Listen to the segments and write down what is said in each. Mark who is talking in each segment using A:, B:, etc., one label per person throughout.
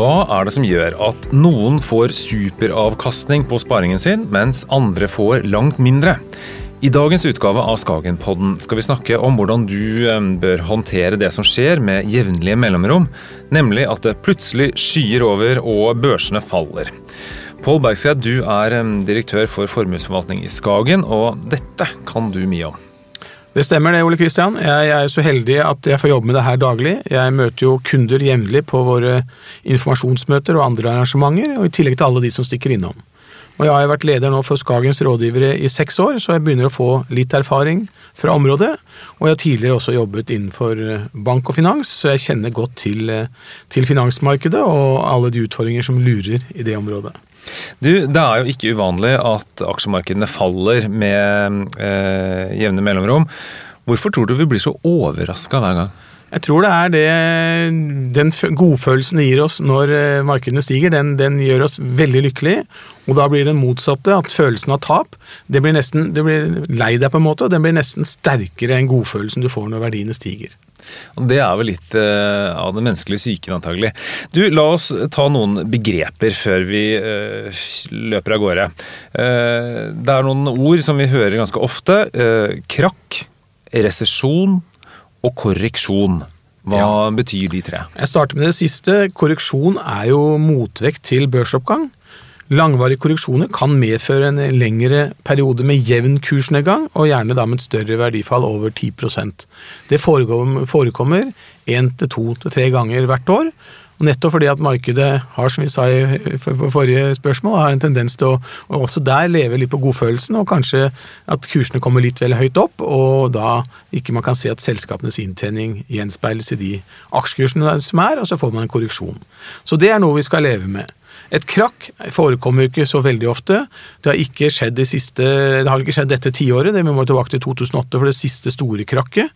A: Hva er det som gjør at noen får superavkastning på sparingen sin, mens andre får langt mindre? I dagens utgave av Skagenpodden skal vi snakke om hvordan du bør håndtere det som skjer med jevnlige mellomrom, nemlig at det plutselig skyer over og børsene faller. Pål Bergseth, du er direktør for formuesforvaltning i Skagen, og dette kan du mye om.
B: Det stemmer det, Ole Kristian. Jeg er så heldig at jeg får jobbe med det her daglig. Jeg møter jo kunder jevnlig på våre informasjonsmøter og andre arrangementer, og i tillegg til alle de som stikker innom. Og jeg har vært leder nå for Skagens rådgivere i seks år, så jeg begynner å få litt erfaring fra området. Og jeg har tidligere også jobbet innenfor eh, bank og finans, så jeg kjenner godt til, eh, til finansmarkedet og alle de utfordringer som lurer i det området.
A: Du, Det er jo ikke uvanlig at aksjemarkedene faller med eh, jevne mellomrom. Hvorfor tror du vi blir så overraska hver gang?
B: Jeg tror det er det den godfølelsen det gir oss når eh, markedene stiger, den, den, gjør oss veldig lykkelige. Og da blir det motsatte, at følelsen av tap det blir nesten, det blir lei deg på en måte, og den blir nesten sterkere enn godfølelsen du får når verdiene stiger.
A: Og Det er vel litt uh, av den menneskelige psyken, antagelig. Du, La oss ta noen begreper før vi uh, løper av gårde. Uh, det er noen ord som vi hører ganske ofte. krakk, resesjon og korreksjon. Hva ja. betyr de tre?
B: Jeg starter med det siste. Korreksjon er jo motvekt til børsoppgang. Langvarige korreksjoner kan medføre en lengre periode med jevn kursnedgang, og gjerne da med et større verdifall over 10% Det forekommer én til to til tre ganger hvert år. Og Nettopp fordi at markedet har, som vi sa i forrige spørsmål, har en tendens til å, å også der leve litt på godfølelsen, og kanskje at kursene kommer litt vel høyt opp, og da ikke man kan se at selskapenes inntjening gjenspeiles i de aksjekursene som er, og så får man en korreksjon. Så det er noe vi skal leve med. Et krakk forekommer ikke så veldig ofte. Det har ikke skjedd de siste, det har ikke skjedd dette tiåret, det må tilbake til 2008 for det siste store krakket.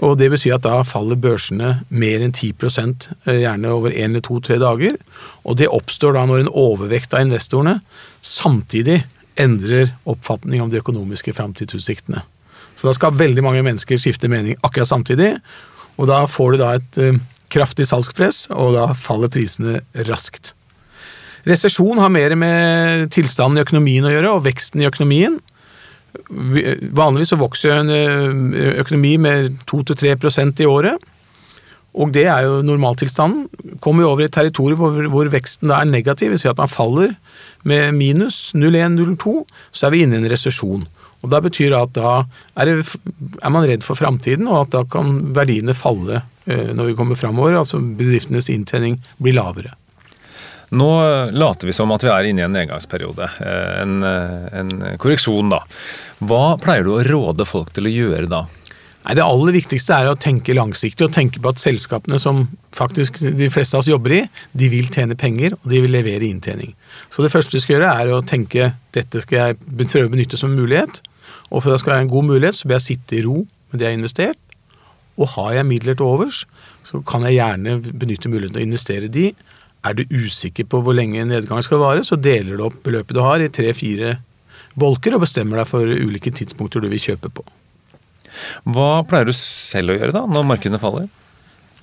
B: Og Det betyr at da faller børsene mer enn 10 eh, gjerne over én eller to-tre dager. Og det oppstår da når en overvekt av investorene samtidig endrer oppfatning om de økonomiske framtidsutsiktene. Så da skal veldig mange mennesker skifte mening akkurat samtidig, og da får du da et uh, kraftig salgspress, og da faller prisene raskt. Resesjon har mer med tilstanden i økonomien å gjøre, og veksten i økonomien. Vanligvis så vokser en eh, økonomi med 2-3% i året. Og det er jo normaltilstanden. Kommer vi over i et territorium hvor, hvor, veksten da er negativ, vil si at man faller med minus 0,1-0,2, så er vi inne i en resesjon. Og Da betyr det at da er, det, er man redd for framtiden, og at da kan verdiene falle eh, når vi kommer framover. Altså bedriftenes inntjening blir lavere.
A: Nå later vi som at vi er inne i en nedgangsperiode. Eh, en, eh, en, korreksjon, da. Hva pleier du å råde folk til å gjøre da?
B: Nei, Det aller viktigste er å tenke langsiktig og tenke på at selskapene som faktisk de fleste av oss jobber i, de vil tjene penger og de vil levere inntjening. Så det første du skal gjøre, er å tenke dette skal jeg prøve å benytte som mulighet. Og for at det skal være en god mulighet, så bør jeg sitte i ro med det jeg har investert. Og har jeg midler til overs, så kan jeg gjerne benytte muligheten til å investere de er du usikker på hvor lenge nedgangen skal vare, så deler du opp beløpet du har i tre-fire bolker og bestemmer deg for ulike tidspunkter du vil kjøpe på.
A: Hva pleier du selv å gjøre da, når markedene faller?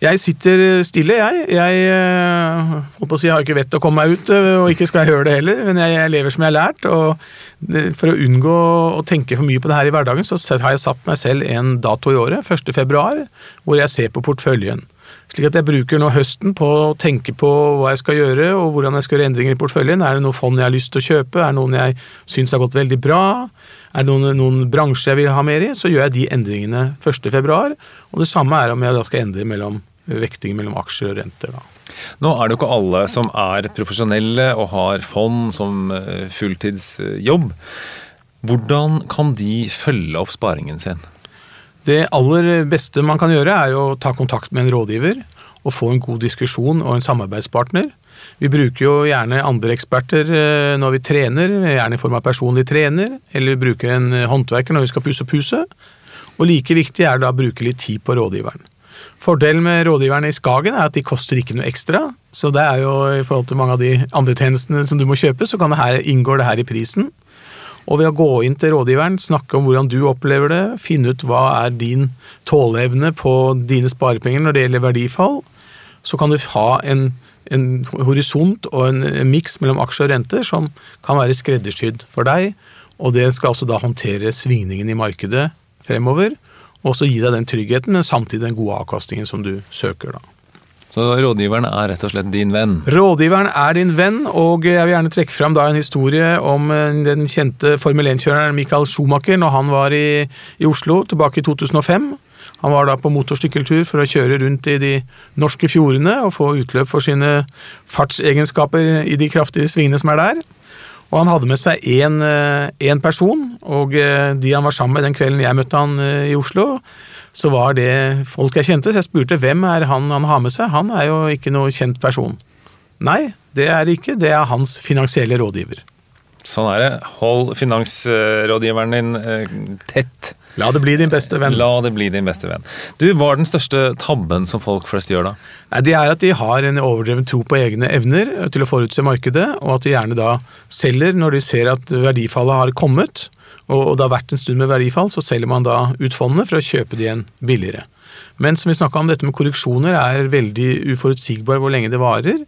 B: Jeg sitter stille, jeg. Jeg, eh, holdt på å si, jeg har ikke vett å komme meg ut, eh, og ikke skal jeg gjøre det heller. Men jeg, jeg lever som jeg har lært. og For å unngå å tenke for mye på det her i hverdagen, så har jeg satt meg selv en dato i året, 1.2, hvor jeg ser på porteføljen. Slik at jeg bruker nå høsten på å tenke på hva jeg skal gjøre, og hvordan jeg skal gjøre endringer i porteføljen. Er det noen fond jeg har lyst til å kjøpe? Er det noen jeg syns har gått veldig bra? Er det noen, noen, bransjer jeg vil ha mer i? Så gjør jeg de endringene 1.2. Og det samme er om jeg da skal endre mellom vekting mellom aksjer og renter. da.
A: Nå er det jo ikke alle som er profesjonelle og har fond som eh, fulltidsjobb. Hvordan kan de følge opp sparingen sin?
B: Det aller beste man kan gjøre, er å ta kontakt med en rådgiver og få en god diskusjon og en samarbeidspartner. Vi bruker jo gjerne andre eksperter eh, når vi trener, gjerne i form av personlig trener, eller vi bruker en håndverker når vi skal pusse opp huset. Og like viktig er det da å bruke litt tid på rådgiveren. Fordelen med rådgiverne i Skagen er at de koster ikke noe ekstra. Så det er jo i forhold til mange av de andre tjenestene som du må kjøpe, så det her, inngår det her i prisen. Og ved å gå inn til rådgiveren, snakke om hvordan du opplever det, finne ut hva er din tåleevne på dine sparepenger når det gjelder verdifall, så kan du ha en, en horisont og en, en miks mellom aksjer og renter som kan være skreddersydd for deg. Og det skal altså da håndtere svingningen i markedet fremover. Og også gi deg den tryggheten, men samtidig den gode avkastningen som du søker. da.
A: Så rådgiveren er rett og slett din venn?
B: Rådgiveren er din venn, og jeg vil gjerne trekke fram en historie om eh, den kjente Formel 1-kjøreren Michael Schumacher når han var i, i, Oslo tilbake i 2005. Han var da på motorsykkeltur for å kjøre rundt i de norske fjordene og få utløp for sine fartsegenskaper i de kraftige svingene som er der. Og han hadde med seg én eh, person, og eh, de han var sammen med den kvelden jeg møtte han i Oslo, så var det folk jeg kjente. Så jeg spurte hvem er han han har med seg. Han er jo ikke noe kjent person. Nei, det er det ikke. Det er hans finansielle rådgiver.
A: Sånn er det. Hold finansrådgiveren din eh, tett.
B: La det bli din beste venn.
A: La det bli din beste venn. Du, Hva er den største tabben som folk flest gjør da?
B: Nei, Det er at de har en overdreven tro på egne evner til å forutse markedet, og at de gjerne da selger når de ser at verdifallet har kommet og det har vært en stund med verdifall, så selger man da ut fondet for å kjøpe de igjen billigere. Men som vi snakka om, dette med korreksjoner er veldig uforutsigbar hvor lenge det varer.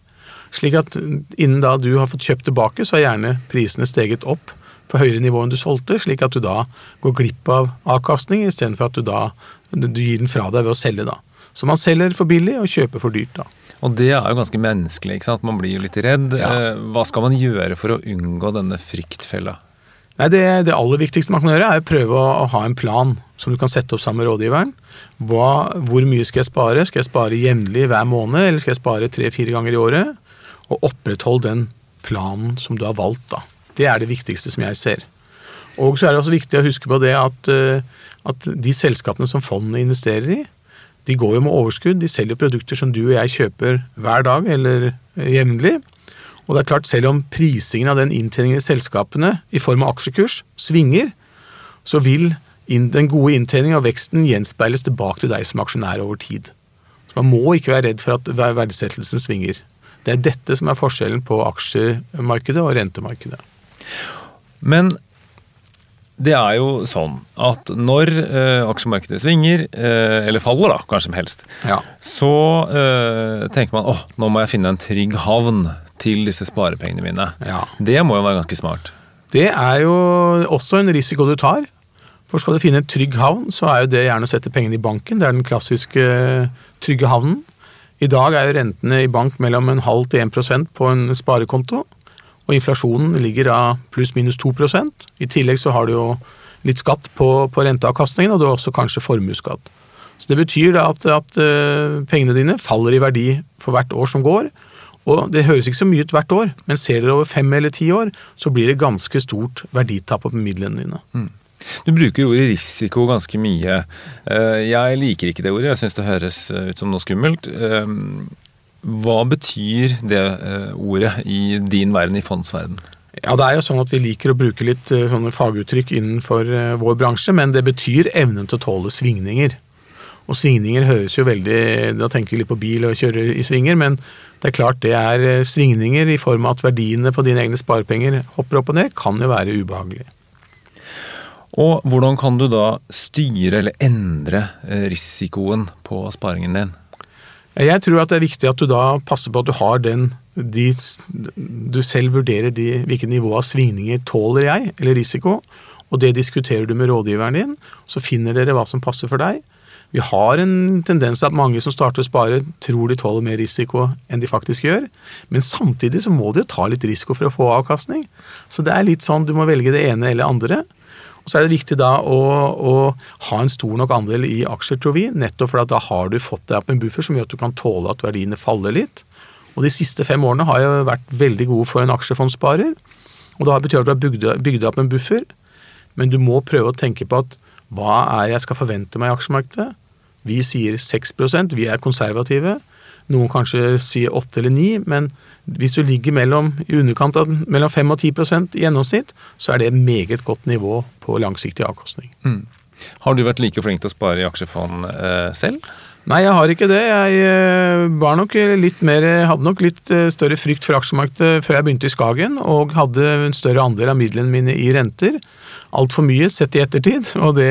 B: Slik at innen da du har fått kjøpt tilbake, så har gjerne prisene steget opp på høyere nivå enn du solgte, slik at du da går glipp av avkastning, istedenfor at du da du gir den fra deg ved å selge, da. Så man selger for billig og kjøper for dyrt, da.
A: Og det er jo ganske menneskelig, ikke sant. Man blir jo litt redd. Ja. Eh, hva skal man gjøre for å unngå denne fryktfella?
B: Nei, det, det, aller viktigste man kan gjøre, er å prøve å, å, ha en plan som du kan sette opp sammen med rådgiveren. Hva, hvor mye skal jeg spare? Skal jeg spare jevnlig hver måned, eller skal jeg spare tre-fire ganger i året? Og oppretthold den planen som du har valgt, da. Det er det viktigste som jeg ser. Og så er det også viktig å huske på det at, eh, at de selskapene som fondene investerer i, de går jo med overskudd. De selger produkter som du og jeg kjøper hver dag eller jevnlig. Og det er klart, selv om prisingen av den inntjeningen i selskapene i form av aksjekurs svinger, så vil den gode inntjeningen og veksten gjenspeiles tilbake til deg som aksjonær over tid. Så Man må ikke være redd for at verdsettelsen svinger. Det er dette som er forskjellen på aksjemarkedet og rentemarkedet.
A: Men det er jo sånn at når eh, aksjemarkedet svinger, eh, eller faller da, kanskje som helst, ja. så eh, tenker man åh, nå må jeg finne en trygg havn til disse sparepengene mine. Ja. Det må jo være ganske smart?
B: Det er jo også en risiko du tar. For skal du finne en trygg havn, så er jo det gjerne å sette pengene i banken. Det er den klassiske trygge havnen. I dag er jo rentene i bank mellom en halv til 1% på en sparekonto. Og inflasjonen ligger da pluss-minus 2% I tillegg så har du jo litt skatt på, på renteavkastningen, og du har også kanskje formuesskatt. Så det betyr at, at uh, pengene dine faller i verdi for hvert år som går, og Det høres ikke så mye ut hvert år, men ser dere over fem eller ti år, så blir det ganske stort verditap på midlene dine. Mm.
A: Du bruker ordet risiko ganske mye. Eh, jeg liker ikke det ordet, jeg syns det høres eh, ut som noe skummelt. Eh, hva betyr det ordet i din verden, i fondsverden?
B: Ja, det er jo sånn at Vi liker å bruke litt sånne faguttrykk innenfor vår bransje, men det betyr evnen til å tåle svingninger. Og svingninger høres jo veldig Da tenker vi litt på bil og kjøre i svinger, men det er klart det er svingninger i form av at verdiene på dine egne sparepenger hopper opp og ned, kan jo være ubehagelig.
A: Og hvordan kan du da styre eller endre eh, risikoen på sparingen din?
B: Jeg tror at det er viktig at du da passer på at du har den de, Du selv vurderer de, hvilket nivå av svingninger tåler jeg, eller risiko, og det diskuterer du med rådgiveren din. Så finner dere hva som passer for deg. Vi har en tendens til at mange som starter å spare, tror de tåler mer risiko enn de faktisk gjør. Men samtidig så må de jo ta litt risiko for å få avkastning. Så det er litt sånn du må velge det ene eller andre. Så er det viktig da å, å ha en stor nok andel i aksjer, tror vi. Nettopp fordi da har du fått deg opp en buffer som gjør at du kan tåle at verdiene faller litt. Og de siste fem årene har jo vært veldig gode for en aksjefondssparer. Og det betyr at du har bygd, deg opp en buffer, men du må prøve å tenke på at hva er jeg skal forvente meg i aksjemarkedet? Vi sier 6% vi er konservative. Noen kanskje sier 8 eller 9 men hvis du ligger mellom, i underkant av mellom 5 og 10% i gjennomsnitt, så er det et meget godt nivå på langsiktig avkostning. Mm.
A: Har du vært like flink til å spare i aksjefond eh, selv?
B: Nei, jeg har ikke det. Jeg eh, var nok litt mer, hadde nok litt eh, større frykt for aksjemarkedet før jeg begynte i Skagen, og hadde en større andel av midlene mine i renter. altfor mye sett i ettertid. Og det,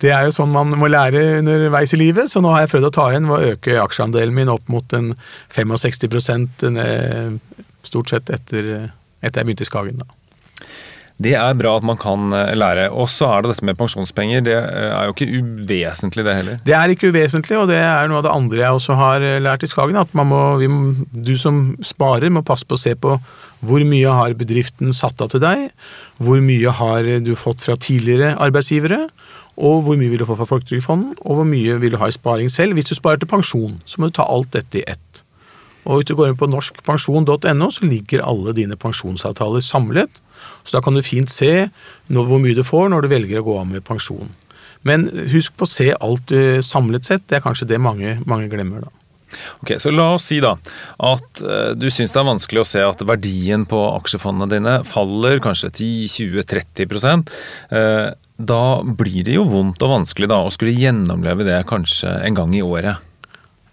B: det, er jo sånn man må lære underveis i livet, så nå har jeg prøvd å ta igjen ved å øke aksjeandelen min opp mot en 65% stort sett etter, etter jeg begynte i Skagen. da.
A: Det er bra at man kan eh, lære. Og så er det dette med pensjonspenger. Det eh, er jo ikke uvesentlig, det heller?
B: Det er ikke uvesentlig, og det er noe av det andre jeg også har eh, lært i Skagen. At må, du som sparer, må passe på å se på hvor mye har bedriften satt av til deg, hvor mye har du fått fra tidligere arbeidsgivere, og hvor mye vil du få fra Folketrygdfondet, og hvor mye vil du ha i sparing selv. Hvis du sparer til pensjon, så må du ta alt dette i ett. Og hvis du går inn på norskpensjon.no, så ligger alle dine pensjonsavtaler samlet så da kan du fint se hvor mye du får når du velger å gå av med pensjon. Men husk på å se alt samlet sett. Det er kanskje det mange, mange glemmer, da.
A: Ok, Så la oss si da at uh, du syns det er vanskelig å se at verdien på aksjefondene dine faller kanskje 10-20-30 uh, Da blir det jo vondt og vanskelig da å skulle gjennomleve det kanskje en gang i året.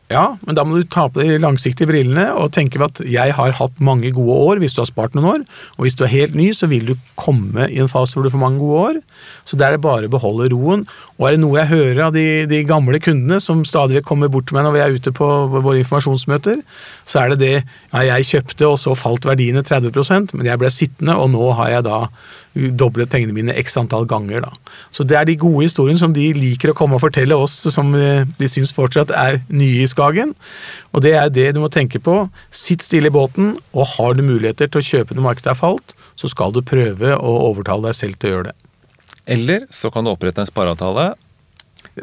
B: Ja, men da må du ta på de langsiktige brillene og tenke at jeg har hatt mange gode år hvis du har spart noen år. Og hvis du er helt ny, så vil du komme i en fase hvor du får mange gode år. Så det er det bare å beholde roen. Og er det noe jeg hører av de, de gamle kundene som stadig kommer bort til meg når vi er ute på våre informasjonsmøter, så er det det ja, jeg kjøpte og så falt verdiene 30 men jeg ble sittende, og nå har jeg da doblet pengene mine x antall ganger. Da. Så det er de gode historiene som de liker å komme og fortelle oss som eh, de syns fortsatt er nye i Skagen. Og det er det du må tenke på. Sitt stille i båten, og har du muligheter til å kjøpe når markedet er falt, så skal du prøve å overtale deg selv til å gjøre det.
A: Eller så kan du opprette en spareavtale.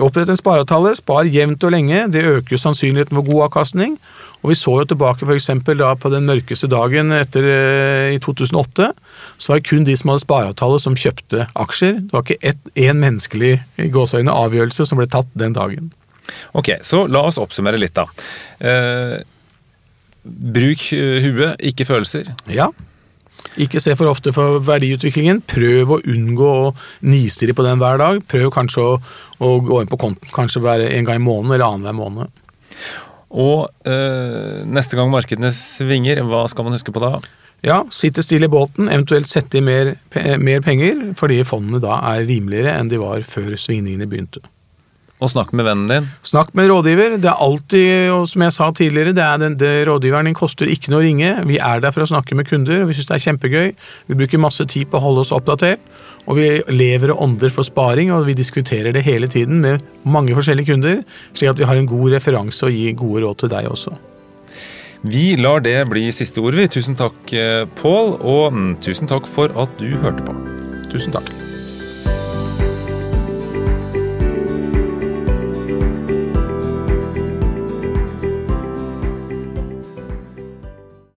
B: Opprett en spareavtale, spar jevnt og lenge. Det øker jo sannsynligheten for god avkastning. Og vi så jo tilbake f.eks. da på den mørkeste dagen etter eh, i 2008, så var det kun de som hadde spareavtale som kjøpte aksjer. Det var ikke én menneskelig gåseøyne avgjørelse som ble tatt den dagen.
A: Ok, så la oss oppsummere litt, da. Eh, bruk huet, ikke følelser.
B: Ja. Ikke se for ofte for verdiutviklingen. Prøv å unngå å nistirre på den hver dag. Prøv kanskje å, å gå inn på konten kanskje bare en gang i måneden eller annenhver måned.
A: Og øh, neste gang markedene svinger, hva skal man huske på da?
B: Ja, sitte stille i båten, eventuelt sette i mer, mer penger, fordi fondene da er rimeligere enn de var før svingningene begynte.
A: Og snakk med vennen din?
B: Snakk med rådgiver. Det er alltid, og som jeg sa tidligere, det er den, det rådgiveren din koster ikke noe å ringe. Vi er der for å snakke med kunder, og vi syns det er kjempegøy. Vi bruker masse tid på å holde oss oppdatert. Og vi lever og ånder for sparing, og vi diskuterer det hele tiden med mange forskjellige kunder, slik at vi har en god referanse og gir gode råd til deg også.
A: Vi lar det bli siste ord, vi. Tusen takk, eh, Pål, og mm, tusen takk for at du hørte på.
B: Tusen takk.